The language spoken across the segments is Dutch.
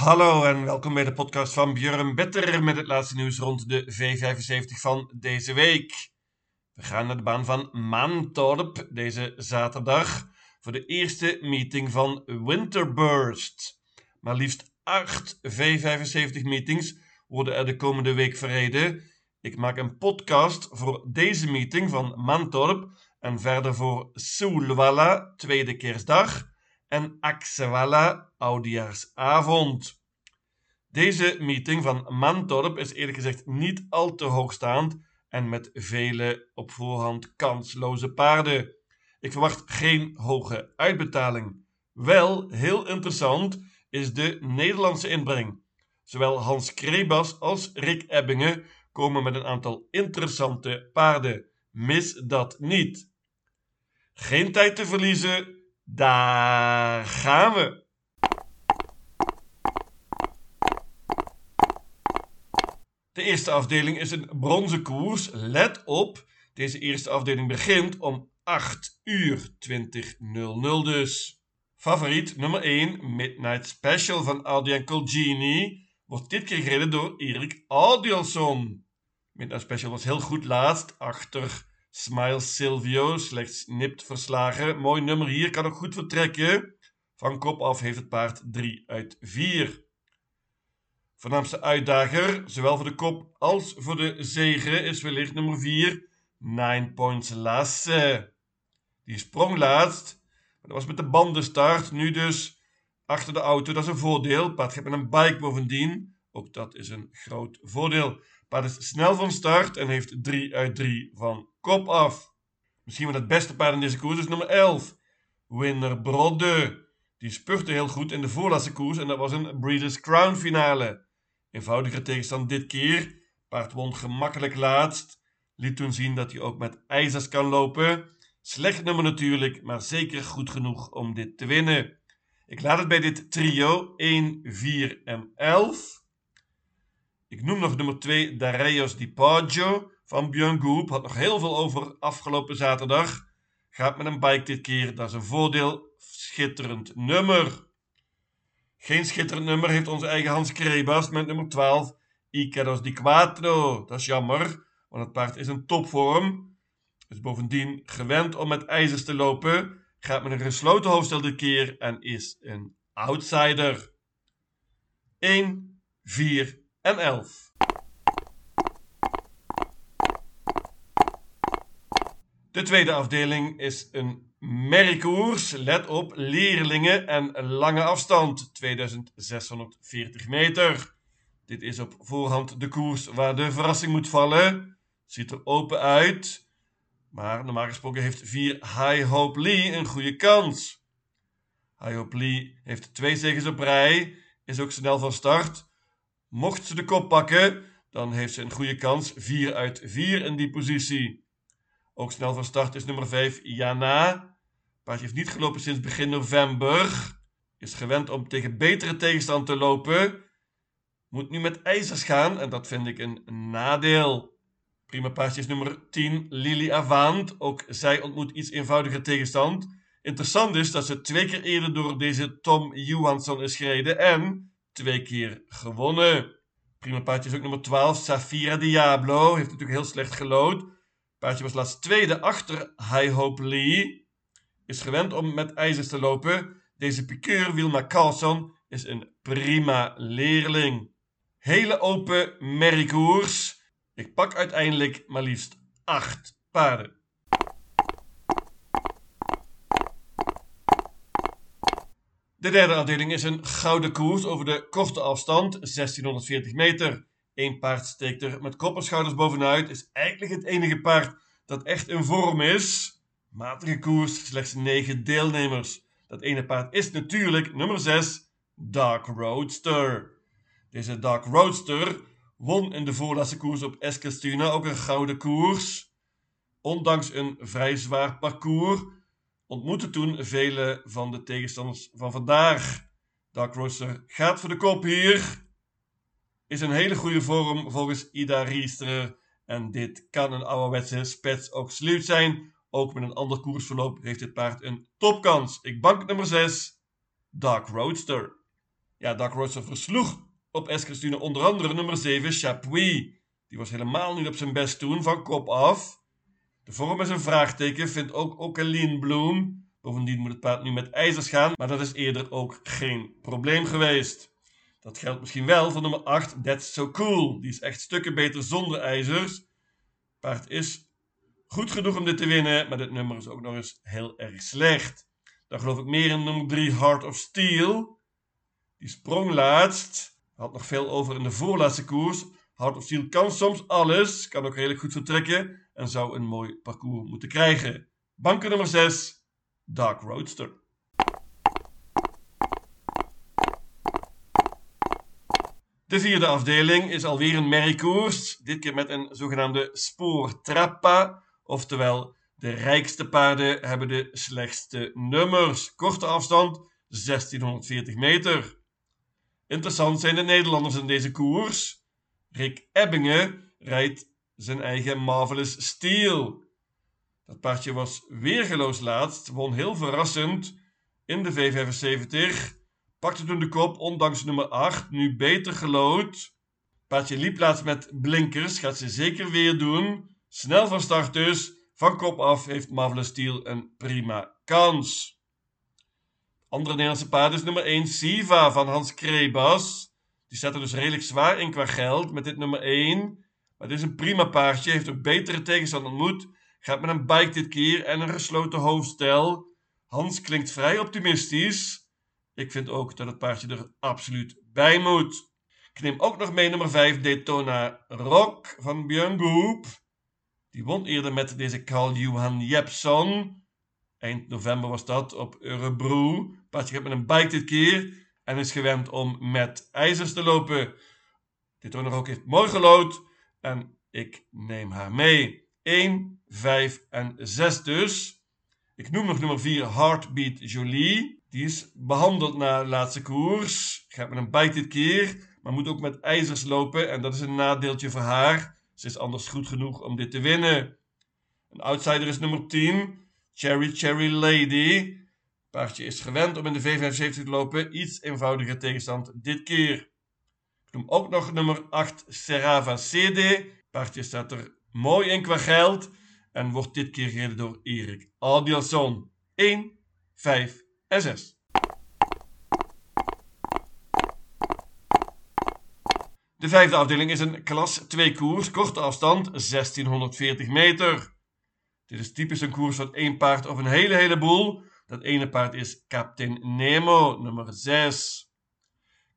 Hallo en welkom bij de podcast van Björn Better met het laatste nieuws rond de V75 van deze week. We gaan naar de baan van Maantorp deze zaterdag voor de eerste meeting van Winterburst. Maar liefst acht V75 meetings worden er de komende week verreden. Ik maak een podcast voor deze meeting van Mantorp en verder voor Soelwalla, tweede kerstdag, en Axewalla, oudejaarsavond. Deze meeting van Mantorp is eerlijk gezegd niet al te hoogstaand en met vele op voorhand kansloze paarden. Ik verwacht geen hoge uitbetaling. Wel heel interessant is de Nederlandse inbreng. Zowel Hans Krebas als Rick Ebbingen komen met een aantal interessante paarden. Mis dat niet. Geen tijd te verliezen, daar gaan we. De eerste afdeling is een bronzen koers. Let op, deze eerste afdeling begint om 8 uur 20.00 dus. Favoriet nummer 1, Midnight Special van Adrian Colgini, wordt dit keer gereden door Erik Audielson. Midnight Special was heel goed laatst, achter Smile Silvio, slechts nipt verslagen. Mooi nummer hier, kan ook goed vertrekken. Van kop af heeft het paard 3 uit 4. Voornaamste uitdager, zowel voor de kop als voor de zegen, is wellicht nummer 4, Nine Points Lasse. Die sprong laatst, dat was met de bandenstart, nu dus achter de auto. Dat is een voordeel. Paard gaat met een bike bovendien. Ook dat is een groot voordeel. Paard is snel van start en heeft 3 uit 3 van kop af. Misschien wel het beste paard in deze koers is nummer 11. Winner Brodde. Die spurte heel goed in de voorlaatste koers en dat was een Breeders' Crown finale. Eenvoudiger tegenstand dit keer. Paard won gemakkelijk laatst. Liet toen zien dat hij ook met ijzers kan lopen. Slecht nummer natuurlijk, maar zeker goed genoeg om dit te winnen. Ik laat het bij dit trio 1, 4 en 11. Ik noem nog nummer 2 Dareios Di Poggio van Björn Goop. Had nog heel veel over afgelopen zaterdag. Gaat met een bike dit keer, dat is een voordeel. Schitterend nummer. Geen schitterend nummer heeft onze eigen Hans Krebas met nummer 12 Icaros Di Quattro. Dat is jammer, want het paard is in topvorm. Is bovendien gewend om met ijzers te lopen. Gaat met een gesloten hoofdstel dit keer en is een outsider. 1, 4 en 11. De tweede afdeling is een merriekoers. Let op, leerlingen en lange afstand. 2640 meter. Dit is op voorhand de koers waar de verrassing moet vallen. Ziet er open uit. Maar normaal gesproken heeft 4 High Hope Lee een goede kans. High Hope Lee heeft twee zegens op rij. Is ook snel van start. Mocht ze de kop pakken, dan heeft ze een goede kans. 4 uit 4 in die positie. Ook snel van start is nummer 5 Jana. Paardje heeft niet gelopen sinds begin november. Is gewend om tegen betere tegenstand te lopen. Moet nu met ijzers gaan en dat vind ik een nadeel. Prima paardje is nummer 10 Lily Avant. Ook zij ontmoet iets eenvoudiger tegenstand. Interessant is dat ze twee keer eerder door deze Tom Johansson is gereden en twee keer gewonnen. Prima paardje is ook nummer 12 Safira Diablo. Heeft natuurlijk heel slecht gelood. Paardje was laatst tweede achter High Hope Lee. Is gewend om met ijzers te lopen. Deze piqueur, Wilma Carlson, is een prima leerling. Hele open merriekoers. Ik pak uiteindelijk maar liefst 8 paarden. De derde afdeling is een gouden koers over de korte afstand, 1640 meter. Eén paard steekt er met kop en schouders bovenuit. Is eigenlijk het enige paard dat echt in vorm is. Matige koers, slechts 9 deelnemers. Dat ene paard is natuurlijk nummer 6, Dark Roadster. Deze Dark Roadster won in de voorlaatste koers op Eskilstuna ook een gouden koers. Ondanks een vrij zwaar parcours ontmoette toen vele van de tegenstanders van vandaag. Dark Roadster gaat voor de kop hier. Is een hele goede vorm volgens Ida Riester. En dit kan een ouderwetse spets ook sluit zijn. Ook met een ander koersverloop heeft dit paard een topkans. Ik bank nummer 6, Dark Roadster. Ja, Dark Roadster versloeg op Eskilstuna onder andere nummer 7 Chapuis. Die was helemaal niet op zijn best toen, van kop af. De vorm is een vraagteken, vindt ook Ocaline Bloom. Bovendien moet het paard nu met ijzers gaan, maar dat is eerder ook geen probleem geweest. Dat geldt misschien wel voor nummer 8, That's So Cool. Die is echt stukken beter zonder ijzers. Paard is goed genoeg om dit te winnen, maar dit nummer is ook nog eens heel erg slecht. Dan geloof ik meer in nummer 3, Heart of Steel. Die sprong laatst. Had nog veel over in de voorlaatste koers. Heart of Steel kan soms alles, kan ook redelijk goed vertrekken en zou een mooi parcours moeten krijgen. Banken nummer 6, Dark Roadster. De vierde afdeling is alweer een merriekoers, dit keer met een zogenaamde spoortrappa, oftewel de rijkste paarden hebben de slechtste nummers. Korte afstand 1640 meter. Interessant zijn de Nederlanders in deze koers. Rick Ebbingen rijdt zijn eigen Marvelous Steel. Dat paardje was weergeloos laatst, won heel verrassend in de V75. Pakte toen de kop, ondanks nummer 8, nu beter gelood. Paardje liep laatst met blinkers, gaat ze zeker weer doen. Snel van start dus, van kop af heeft Marvelous Steel een prima kans. Andere Nederlandse paard is nummer 1 Siva van Hans Krebas. Die staat er dus redelijk zwaar in qua geld met dit nummer 1. Maar dit is een prima paardje, heeft ook betere tegenstand ontmoet. Gaat met een bike dit keer en een gesloten hoofdstel. Hans klinkt vrij optimistisch. Ik vind ook dat het paardje er absoluut bij moet. Ik neem ook nog mee nummer 5 Daytona Rock van Björn Goop. Die won eerder met deze Carl Johan Jepson. Eind november was dat op Örebro. Paardje gaat met een bike dit keer en is gewend om met ijzers te lopen. Nog ook heeft mooi gelood en ik neem haar mee. 1, 5 en 6 dus. Ik noem nog nummer 4 Heartbeat Jolie. Die is behandeld na de laatste koers. Gaat met een bike dit keer, maar moet ook met ijzers lopen en dat is een nadeeltje voor haar. Ze is anders goed genoeg om dit te winnen. Een outsider is nummer 10 Cherry Cherry Lady. Paardje is gewend om in de V75 te lopen. Iets eenvoudiger tegenstand dit keer. Ik noem ook nog nummer 8 Serava CD. Paardje staat er mooi in qua geld. En wordt dit keer gereden door Erik Adielson. 1, 5 en 6. De vijfde afdeling is een klas 2 koers, korte afstand 1640 meter. Dit is typisch een koers van één paard of een hele heleboel. Dat ene paard is Captain Nemo, nummer 6.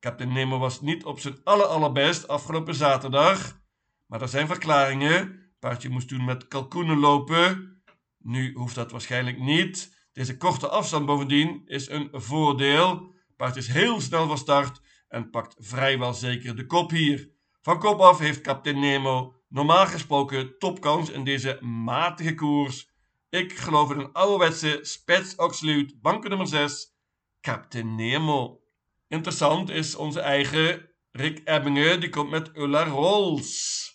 Captain Nemo was niet op zijn aller allerbest afgelopen zaterdag. Maar er zijn verklaringen. Paardje moest toen met kalkoenen lopen. Nu hoeft dat waarschijnlijk niet. Deze korte afstand bovendien is een voordeel. Paard is heel snel van start en pakt vrijwel zeker de kop hier. Van kop af heeft Captain Nemo normaal gesproken topkans in deze matige koers. Ik geloof in een ouderwetse Spets Oxluit, banken nummer 6, Captain Nemo. Interessant is onze eigen Rick Ebbingen, die komt met Ulla Rolls.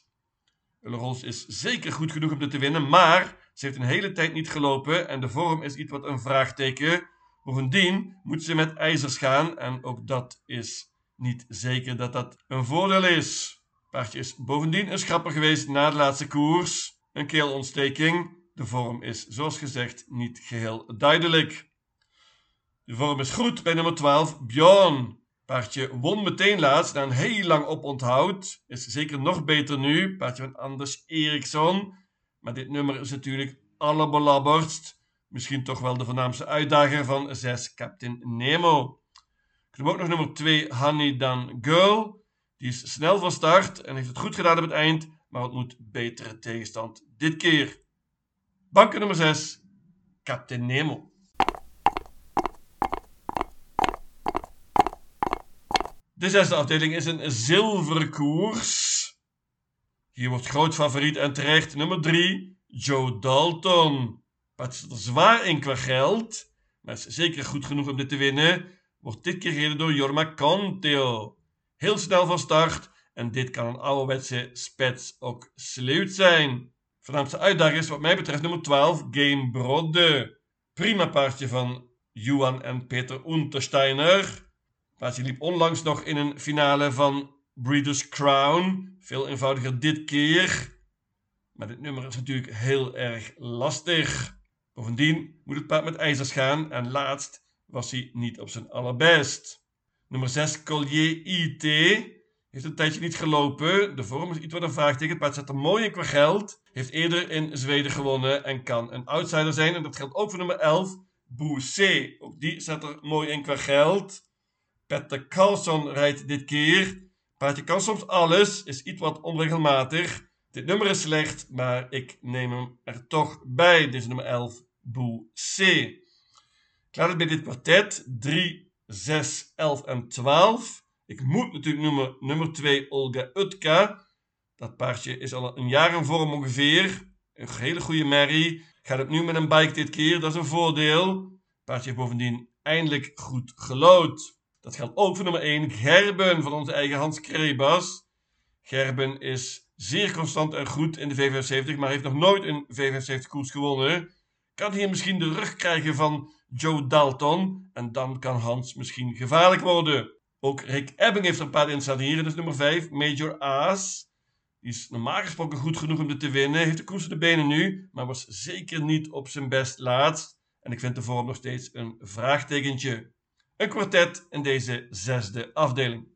Ulla Rolls is zeker goed genoeg om dit te winnen, maar ze heeft een hele tijd niet gelopen en de vorm is iets wat een vraagteken. Bovendien moet ze met ijzers gaan en ook dat is niet zeker dat dat een voordeel is. Paardje is bovendien een schrapper geweest na de laatste koers. Een keelontsteking. De vorm is, zoals gezegd, niet geheel duidelijk. De vorm is goed bij nummer 12, Bjorn. Paardje won meteen laatst na een heel lang oponthoud. Is zeker nog beter nu. Paardje van Anders Eriksson. Maar dit nummer is natuurlijk allerbelabberdst. Misschien toch wel de voornaamste uitdager van 6 Captain Nemo. Ik noem ook nog nummer 2 Honey Dan Girl. Die is snel van start en heeft het goed gedaan op het eind, maar het moet betere tegenstand dit keer. Banken nummer 6, Captain Nemo. De zesde afdeling is een zilveren koers. Hier wordt groot favoriet en terecht nummer 3, Joe Dalton. Wat is er zwaar in qua geld, maar is zeker goed genoeg om dit te winnen. Wordt dit keer gereden door Jorma Conteo heel snel van start en dit kan een ouderwetse spets ook sleut zijn. Voornaamste uitdaging is wat mij betreft nummer 12, Game Brodde. Prima paardje van Johan en Peter Untersteiner. Paardje liep onlangs nog in een finale van Breeders' Crown. Veel eenvoudiger dit keer. Maar dit nummer is natuurlijk heel erg lastig. Bovendien moet het paard met ijzers gaan. En laatst was hij niet op zijn allerbest. Nummer 6, Collier IT. Heeft een tijdje niet gelopen. De vorm is iets wat een vraagteken. Het paard zet er mooi in qua geld. Heeft eerder in Zweden gewonnen en kan een outsider zijn. En dat geldt ook voor nummer 11, Boussé. Ook die zet er mooi in qua geld. Petter Carlson rijdt dit keer. Paardje kan soms alles, is iets wat onregelmatig. Dit nummer is slecht, maar ik neem hem er toch bij. Dit is nummer 11, Boussé. Klaar het bij dit kwartet. 3, 6, 11 en 12. Ik moet natuurlijk noemen nummer 2, Olga Utka. Dat paardje is al een jaar in vorm ongeveer. Een hele goede merrie. Gaat nu met een bike dit keer, dat is een voordeel. Paardje heeft bovendien eindelijk goed gelood. Dat geldt ook voor nummer 1, Gerben van onze eigen Hans Krebas. Gerben is zeer constant en goed in de V75, maar heeft nog nooit een V75 koers gewonnen. Kan hier misschien de rug krijgen van Joe Dalton en dan kan Hans misschien gevaarlijk worden. Ook Rick Ebbing heeft er een paar in hier. Is nummer 5, Major Aas. Die is normaal gesproken goed genoeg om dit te winnen. Heeft de koers de benen nu, maar was zeker niet op zijn best laatst. En ik vind de vorm nog steeds een vraagtekentje. Een kwartet in deze zesde afdeling.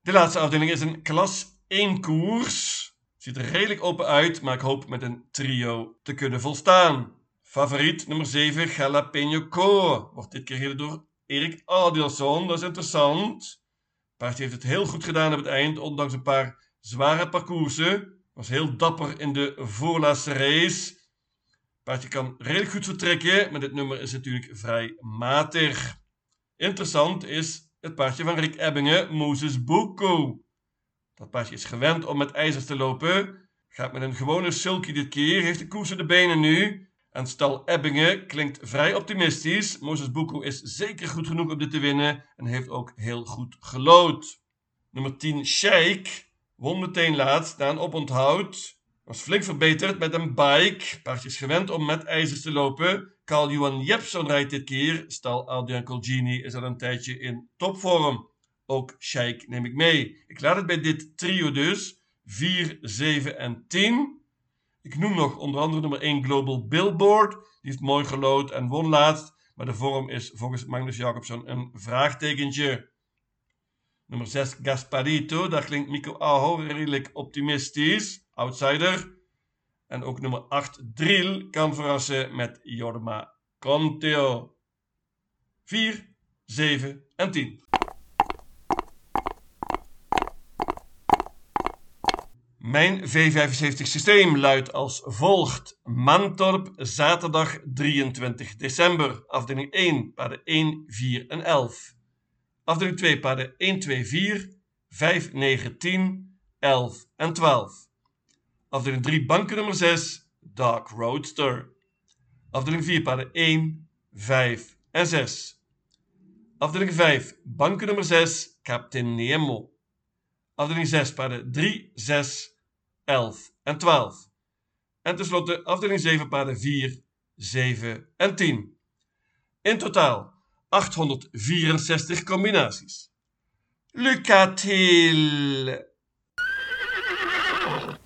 De laatste afdeling is een klas 1 koers. Ziet er redelijk open uit, maar ik hoop met een trio te kunnen volstaan. Favoriet nummer 7, Jalapeno Co. Wordt dit keer gereden door Erik Adielson. Dat is interessant. Paardje heeft het heel goed gedaan op het eind, ondanks een paar zware parcoursen. Was heel dapper in de voorlaatste race. Paardje kan redelijk goed vertrekken, maar dit nummer is natuurlijk vrij matig. Interessant is het paardje van Rick Ebbingen, Moses Boko. Dat paardje is gewend om met ijzers te lopen. Gaat met een gewone sulky dit keer, heeft de koers in de benen nu. En stal Ebbingen klinkt vrij optimistisch. Moses Boko is zeker goed genoeg om dit te winnen en heeft ook heel goed gelood. Nummer 10, Sheik, won meteen laatst na een oponthoud. Was flink verbeterd met een bike. Paardje is gewend om met ijzers te lopen. Carl Johan Jepson rijdt dit keer. Stal Adrian Colgini is al een tijdje in topvorm. Ook Sheik neem ik mee. Ik laat het bij dit trio dus. 4, 7 en 10. Ik noem nog onder andere nummer 1 Global Billboard. Die heeft mooi gelood en won laatst. Maar de vorm is volgens Magnus Jacobson een vraagtekentje. Nummer 6 Gasparito. Daar klinkt Mico Aho redelijk optimistisch. Outsider. En ook nummer 8 Drill kan verrassen met Jorma Conteo. 4, 7 en 10. Mijn V75 systeem luidt als volgt. Mantorp, zaterdag 23 december. Afdeling 1, paarden 1, 4 en 11. Afdeling 2, paarden 1, 2, 4, 5, 9, 10, 11 en 12. Afdeling 3, banken nummer 6, Dark Roadster. Afdeling 4, paarden 1, 5 en 6. Afdeling 5, banken nummer 6, Captain Nemo. Afdeling 6, paarden 3, 6, 11 en 12. En tenslotte afdeling 7, paarden 4, 7 en 10. In totaal 864 combinaties. Lucatil!